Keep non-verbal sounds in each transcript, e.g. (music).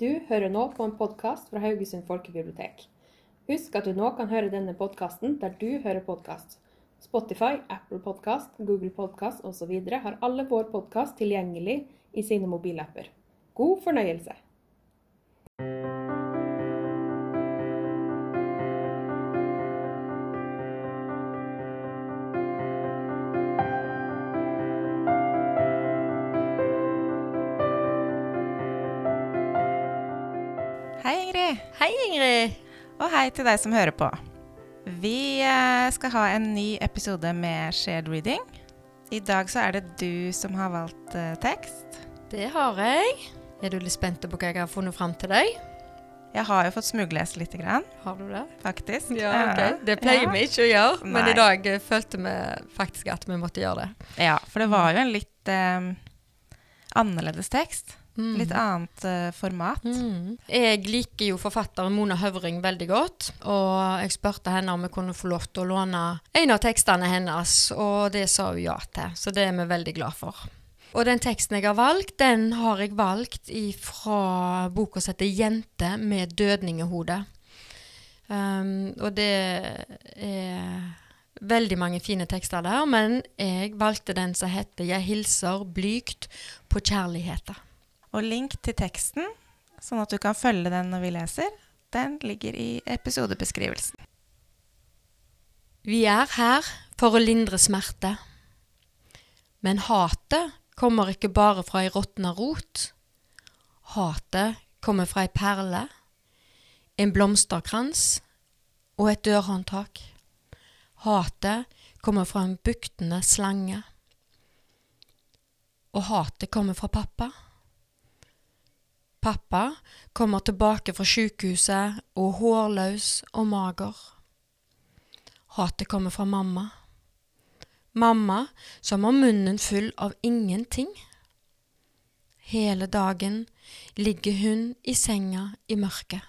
Du hører nå på en podkast fra Haugesund folkebibliotek. Husk at du nå kan høre denne podkasten der du hører podkast. Spotify, Apple Podkast, Google Podkast osv. har alle vår podkast tilgjengelig i sine mobilapper. God fornøyelse! Hei, Ingrid. Hei, Ingrid. Og hei til deg som hører på. Vi eh, skal ha en ny episode med shared reading. I dag så er det du som har valgt eh, tekst. Det har jeg. Er du litt spent på hva jeg har funnet fram til deg? Jeg har jo fått smuglest lite grann, Har du det? faktisk. Ja, okay. Det pleier Ja. vi ikke å gjøre, men Nei. i dag eh, følte vi faktisk at vi måtte gjøre det. Ja, for det var jo en litt eh, annerledes tekst. Mm. Litt annet uh, format. Mm. Jeg liker jo forfatteren Mona Høvring veldig godt, og jeg spurte henne om vi kunne få lov til å låne en av tekstene hennes, og det sa hun ja til, så det er vi veldig glad for. Og den teksten jeg har valgt, den har jeg valgt fra boka som heter 'Jente med dødningehode'. Um, og det er veldig mange fine tekster der, men jeg valgte den som heter 'Jeg hilser blygt på kjærligheta'. Og link til teksten, sånn at du kan følge den når vi leser, den ligger i episodebeskrivelsen. Vi er her for å lindre smerte. Men hatet kommer ikke bare fra ei råtna rot. Hatet kommer fra ei perle, en blomsterkrans og et dørhåndtak. Hatet kommer fra en buktende slange. Og hatet kommer fra pappa. Pappa kommer tilbake fra sjukehuset og hårløs og mager. Hatet kommer fra mamma. Mamma som har munnen full av ingenting. Hele dagen ligger hun i senga i mørket.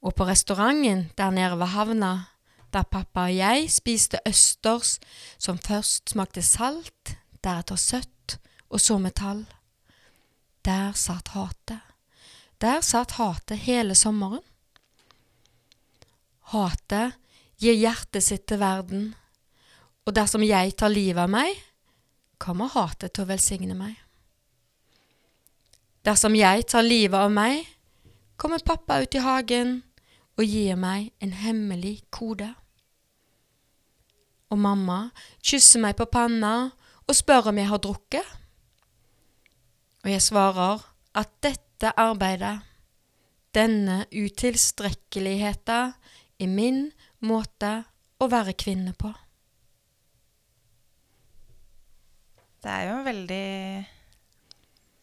Og på restauranten der nede ved havna, der pappa og jeg spiste østers som først smakte salt, deretter søtt og så metall. Der satt hatet. Der satt hatet hele sommeren. Hatet gir hjertet sitt til verden, og dersom jeg tar livet av meg, kommer hatet til å velsigne meg. Dersom jeg tar livet av meg, kommer pappa ut i hagen og gir meg en hemmelig kode. Og mamma kysser meg på panna og spør om jeg har drukket. Og jeg svarer at dette arbeidet, denne utilstrekkeligheten, er min måte å være kvinne på. Det er jo en veldig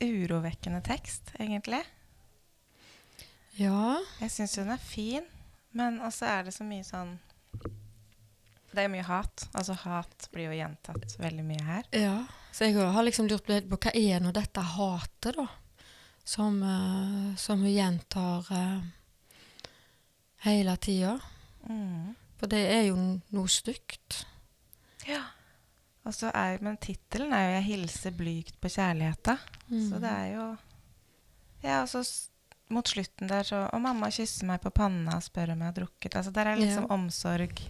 urovekkende tekst, egentlig. Ja. Jeg syns jo den er fin, men også er det så mye sånn Det er mye hat. Altså hat blir jo gjentatt veldig mye her. Ja, så jeg har liksom lurt litt på hva er nå dette hatet, da? Som, uh, som hun gjentar uh, hele tida. Mm. For det er jo noe stygt. Ja. Og så er, men tittelen er jo 'Jeg hilser blygt på kjærligheta'. Mm. Så det er jo Ja, og så mot slutten der så Og mamma kysser meg på panna og spør om jeg har drukket. Altså der er liksom Ja. omsorg.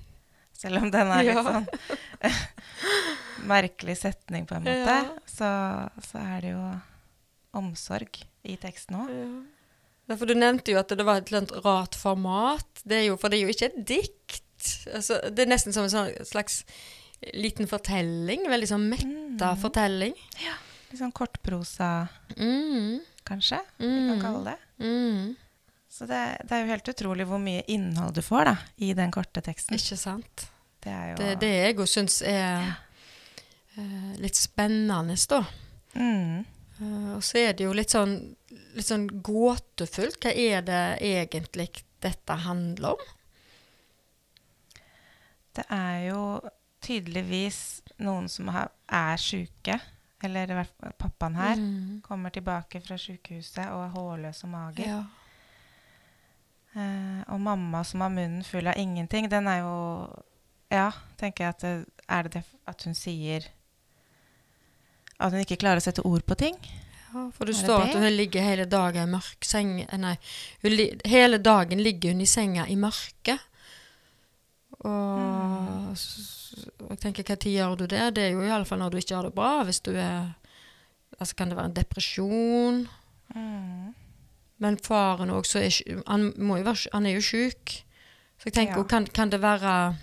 Selv om den er litt Ja. sånn (laughs) merkelig setning, på en måte, Ja. så, så er det jo omsorg i teksten òg. Ja. Ja, For du nevnte jo at det var et eller annet rart format. Det jo, for det er jo ikke et dikt. Altså, det er nesten som en sånn slags liten fortelling. Veldig sånn metta Mm. fortelling. Litt sånn kortprosa, Mm. kanskje, vi kan Mm. kalle det. Mm. Så det, det er jo helt utrolig hvor mye innhold du får da, i den korte teksten. Ikke sant? Det er jo Det det jeg òg syns er eh, litt spennende, da. Mm. Uh, og så er det jo litt sånn, litt sånn gåtefullt. Hva er det egentlig dette handler om? Det er jo tydeligvis noen som har, er syke, eller i hvert fall pappaen her, Mm. kommer tilbake fra sykehuset og er hårløs og mager. Ja. Eh, og mamma som har munnen full av ingenting, den er jo Ja, tenker jeg at det, er det det at hun sier At hun ikke klarer å sette ord på ting? Ja, for det Er det står det? at hun ligger hele dagen i mørk seng eh, Nei, li, hele dagen ligger hun i senga i mørket. Og s- og jeg tenker, tid gjør du det? Det er jo i alle fall når du ikke har det bra. Hvis du er Altså, kan det være en depresjon? Mm. Men faren også er Han, være, han er jo sjuk. Så jeg tenker, Ja. kan, kan det være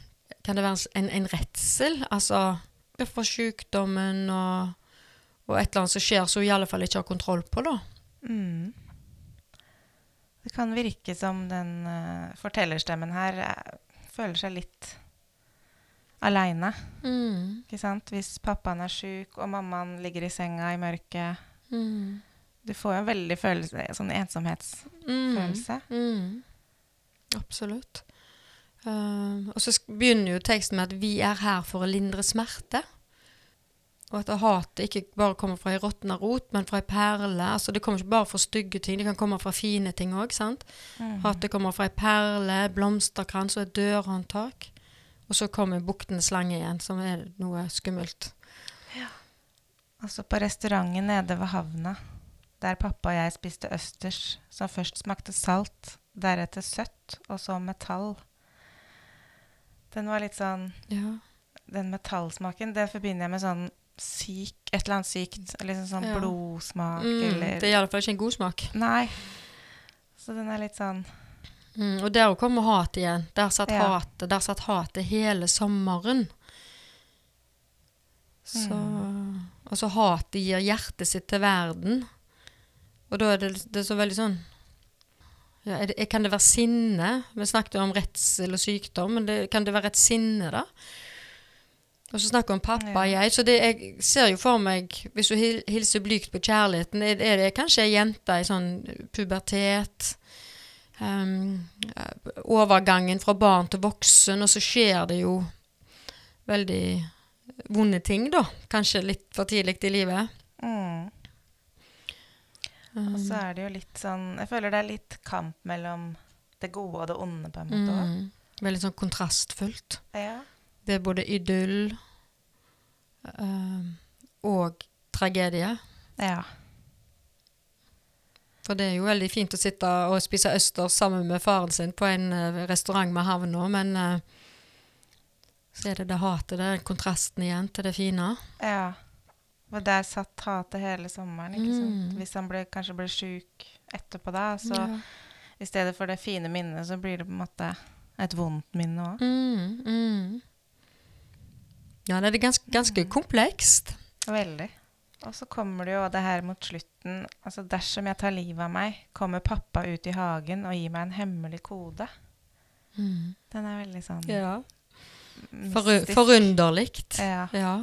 Kan det være en, en redsel? Altså for sykdommen og, og et eller annet som skjer som hun i alle fall ikke har kontroll på, da. Mm. Det kan virke som den uh, fortellerstemmen her uh, føler seg litt aleine. Mm. Ikke sant? Hvis pappaen er sjuk og mammaen ligger i senga i mørket. Mm. Du får jo en veldig følelse, sånn ensomhetsfølelse. Mm. Mm. Absolutt. Uh, og så begynner jo teksten med at 'vi er her for å lindre smerte'. Og at hatet ikke bare kommer fra ei råtna rot, men fra ei perle. Altså Det kommer ikke bare fra stygge ting, det kan komme fra fine ting òg. Mm. Hatet kommer fra ei perle, blomsterkrans og et dørhåndtak. Og så kommer buktende slange igjen, som er noe skummelt. Ja. Altså på restauranten nede ved havna, der pappa og jeg spiste østers, som først smakte salt, deretter søtt, og så metall. Den var litt sånn Ja. Den metallsmaken, det forbinder jeg med sånn syk Et eller annet sykt. Liksom sånn Ja. blodsmak Mm, eller det er i alle fall ikke en god smak. Nei. Så den er litt sånn Mm, og der kommer hat igjen. Der satt Ja. hatet Der satt hatet hele sommeren. Så Mm. Altså, hatet gir hjertet sitt til verden. Og da er det, det er så veldig sånn ja, det, Kan det være sinne? Vi snakket jo om redsel og sykdom, men det, kan det være et sinne, da? Og så snakker vi om pappa og jeg, så det, jeg ser jo for meg Hvis du hilser blygt på kjærligheten, er det kanskje ei jente i sånn pubertet? Um, overgangen fra barn til voksen, og så skjer det jo veldig vonde ting, da. Kanskje litt for tidlig i livet. mm. Og så er det jo litt sånn Jeg føler det er litt kamp mellom det gode og det onde, på en måte. Mm. Veldig sånn kontrastfullt. Ja. Det er både idyll øh, og tragedie. ja. For det er jo veldig fint å sitte og spise østers sammen med faren sin på en eh, restaurant med havna, men eh, så er det det hatet, er kontrasten igjen til det fine. Ja. Og der satt hatet hele sommeren, ikke sant. Mm. Hvis han ble, kanskje ble sjuk etterpå da, så ja. i stedet for det fine minnet, så blir det på en måte et vondt minne òg. Mm, mm. Ja, det er ganske, ganske komplekst. Veldig. Og så kommer det jo det her mot slutten. Altså dersom jeg tar livet av meg, kommer pappa ut i hagen og gir meg en hemmelig kode. Mm. Den er veldig sånn Ja. Forunderlig. Ja. Ja.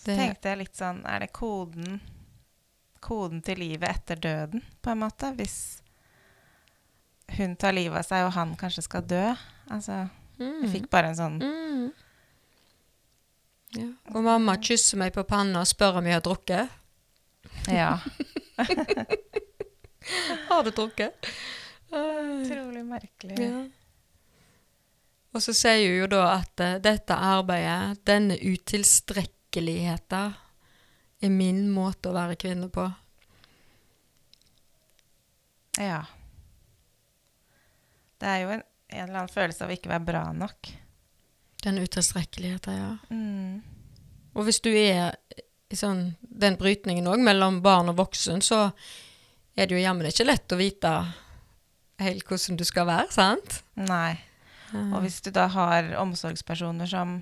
Så tenkte jeg litt sånn Er det koden Koden til livet etter døden, på en måte? Hvis hun tar livet av seg, og han kanskje skal dø? Altså Mm. Jeg fikk bare en sånn Mm. Ja. Og mamma kysser meg på panna og spør om jeg har drukket. Ja. (laughs) Har du drukket? Utrolig merkelig. Ja. Og så sier hun jo da at eh, dette arbeidet, denne utilstrekkeligheten, er min måte å være kvinne på. Ja. Det er jo en, en eller annen følelse av å ikke være bra nok. Den utilstrekkeligheten, ja. Mm. Og hvis du er i sånn, den brytningen òg, mellom barn og voksen, så er det jo jammen ikke lett å vite helt hvordan du skal være, sant? Nei. Og hvis du da har omsorgspersoner som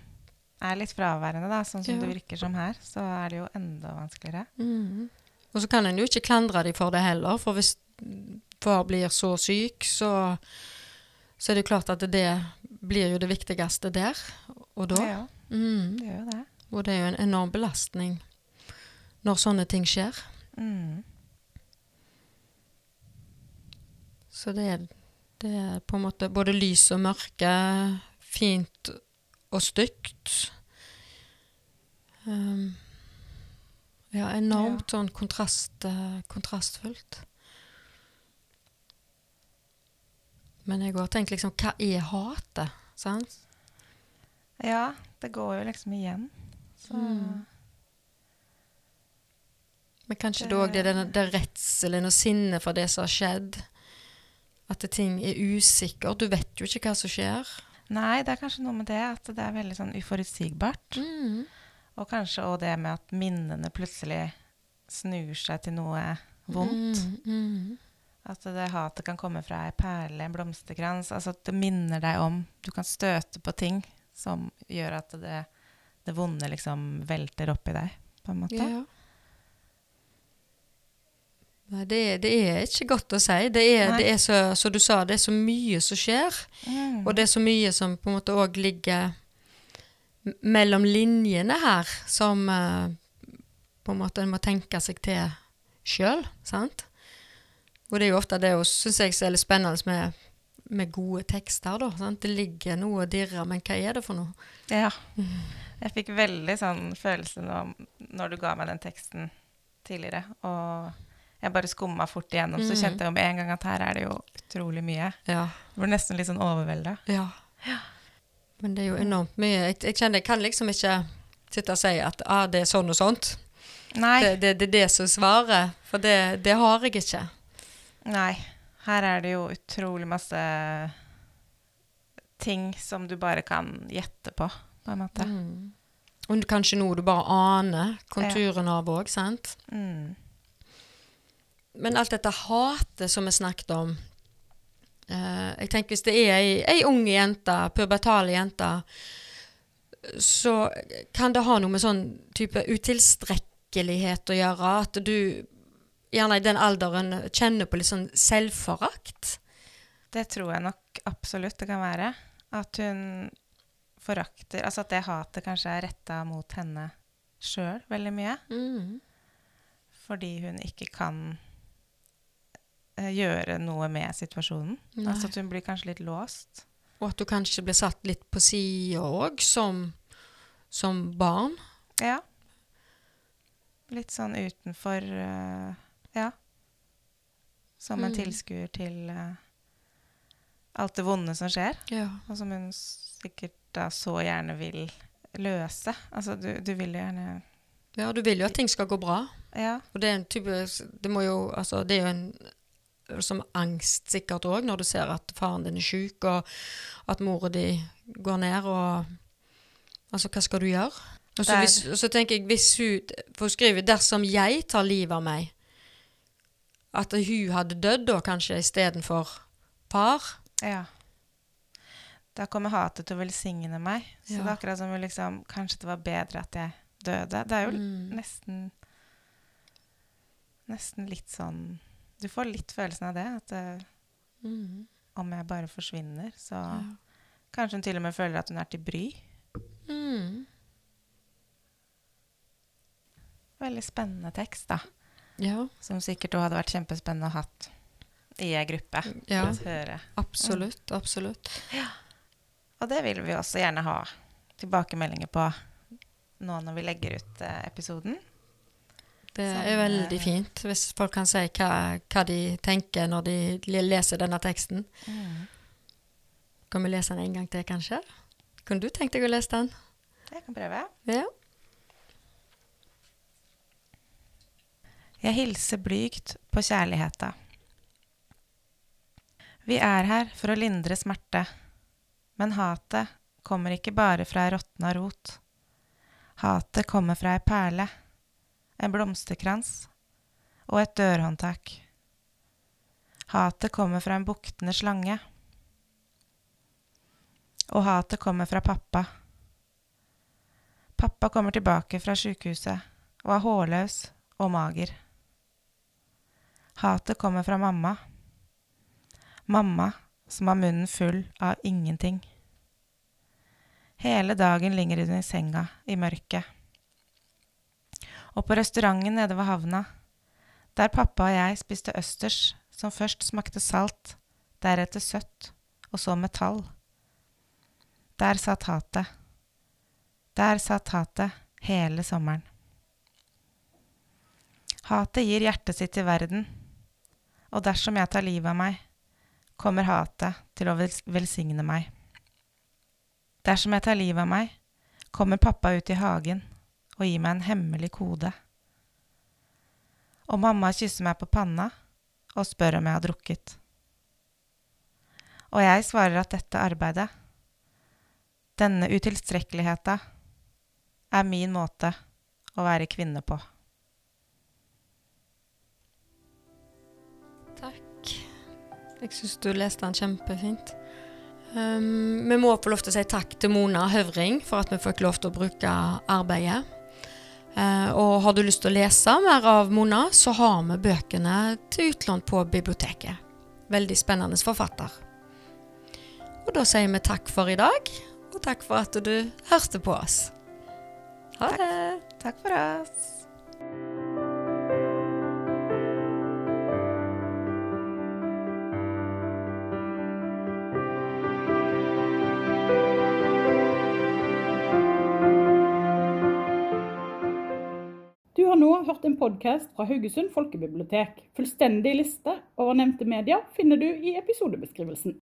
er litt fraværende, da, sånn som Ja. det virker som her, så er det jo enda vanskeligere. Mm. Og så kan en jo ikke klandre dem for det heller, for hvis far blir så syk, så, så er det klart at det blir jo det viktigste der og da. Ja, mm. det gjør jo det. Og det er jo en enorm belastning når sånne ting skjer. Mm. Så det er, det er på en måte både lys og mørke, fint og stygt. Um, ja, enormt sånn kontrast, eh, kontrastfullt. Men jeg har tenkt liksom, hva er hatet? Sant? Ja, det går jo liksom igjen. Så Mm. Men kanskje det òg det, den det redselen og sinnet for det som har skjedd. At ting er usikkert. Du vet jo ikke hva som skjer. Nei, det er kanskje noe med det at det er veldig sånn uforutsigbart. Mm. Og kanskje òg det med at minnene plutselig snur seg til noe vondt. Mm, mm. At det hatet kan komme fra ei perle, en blomsterkrans. Altså at det minner deg om Du kan støte på ting som gjør at det, det vonde liksom velter opp i deg, på en måte. Ja. Nei, det, det er ikke godt å si. Det er, det er så, som du sa, det er så mye som skjer. Mm. Og det er så mye som på en måte òg ligger mellom linjene her, som eh, på en måte en må tenke seg til sjøl? Og det er jo ofte det syns jeg er litt spennende med, med gode tekster, da. Sant? Det ligger noe og dirrer, men hva er det for noe? Ja. Jeg fikk veldig sånn følelse nå når du ga meg den teksten tidligere. Og jeg bare skumma fort igjennom, så Mhm. kjente jeg jo med en gang at her er det jo utrolig mye. Ja. Jeg ble nesten litt sånn overvelda. Ja. ja. Men det er jo enormt mye. Jeg, jeg kjenner jeg kan liksom ikke sitte og si at ah, det er sånn og sånt. Nei. Det, det, det er det som svarer, for det, det har jeg ikke. Nei. Her er det jo utrolig masse ting som du bare kan gjette på, på en måte. Mm. Og kanskje noe du bare aner konturen av òg, sant? Mm. Men alt dette hatet som vi snakket om eh, Jeg tenker Hvis det er ei, ei ung jente, pubertale jente, så kan det ha noe med sånn type utilstrekkelighet å gjøre. At du gjerne i den alderen kjenner på litt sånn selvforakt. Det tror jeg nok absolutt det kan være. At hun forakter Altså at det hatet kanskje er retta mot henne sjøl veldig mye. Mm. Fordi hun ikke kan gjøre noe med situasjonen. Nei. Altså at hun blir kanskje litt låst. Og at du kanskje blir satt litt på sida òg, som, som barn. Ja. Litt sånn utenfor uh, Ja. Som en Mm. tilskuer til uh, alt det vonde som skjer. Ja. Og som hun sikkert da så gjerne vil løse. Altså, du, du vil jo gjerne ja, du vil jo at ting skal gå bra. Ja. Og det er en type Det må jo Altså, det er jo en som angst sikkert òg, når du ser at faren din er sjuk, og at mora di går ned, og Altså, hva skal du gjøre? Og så, hvis, og så tenker jeg, hvis hun får skrive 'dersom jeg tar livet av meg', at hun hadde dødd da, kanskje, istedenfor par. ja. Da kommer hatet til å velsigne meg. Så Ja. det er akkurat som om liksom, kanskje det var bedre at jeg døde. Det er jo Mm. nesten Nesten litt sånn Du får litt følelsen av det. At eh, Mm. om jeg bare forsvinner, så Ja. Kanskje hun til og med føler at hun er til bry. Mm. Veldig spennende tekst, da. ja. Som sikkert også hadde vært kjempespennende å hatt i ei gruppe. Ja. Å høre. Absolutt. Absolutt. Og det vil vi også gjerne ha tilbakemeldinger på nå når vi legger ut eh, episoden. Det er veldig fint hvis folk kan si hva, hva de tenker når de leser denne teksten. Kan vi lese den en gang til, kanskje? Kunne du tenkt deg å lese den? Jeg kan prøve. Ja. Jeg hilser blygt på kjærligheta. Vi er her for å lindre smerte, men hatet kommer ikke bare fra ei råtna rot. Hatet kommer fra ei perle, en blomsterkrans og et dørhåndtak. Hatet kommer fra en buktende slange. Og hatet kommer fra pappa. Pappa kommer tilbake fra sjukehuset og er hårløs og mager. Hatet kommer fra mamma. Mamma som har munnen full av ingenting. Hele dagen ligger hun i senga i mørket. Og på restauranten nede ved havna, der pappa og jeg spiste østers som først smakte salt, deretter søtt og så metall. Der satt hatet. Der satt hatet hele sommeren. Hatet gir hjertet sitt til verden, og dersom jeg tar livet av meg, kommer hatet til å velsigne meg. Dersom jeg tar livet av meg, kommer pappa ut i hagen og gir meg en hemmelig kode. Og mamma kysser meg på panna og spør om jeg har drukket. Og jeg svarer at dette arbeidet, denne utilstrekkeligheta, er min måte å være kvinne på. Takk. Jeg syns du leste den kjempefint. Um, vi må få lov til å si takk til Mona Høvring for at vi fikk lov til å bruke arbeidet. Uh, og har du lyst til å lese mer av Mona, så har vi bøkene til utlån på biblioteket. Veldig spennende forfatter. Og da sier vi takk for i dag, og takk for at du hørte på oss. Ha det. Takk for oss. Podkast fra Haugesund folkebibliotek. Fullstendig liste over nevnte medier finner du i episodebeskrivelsen.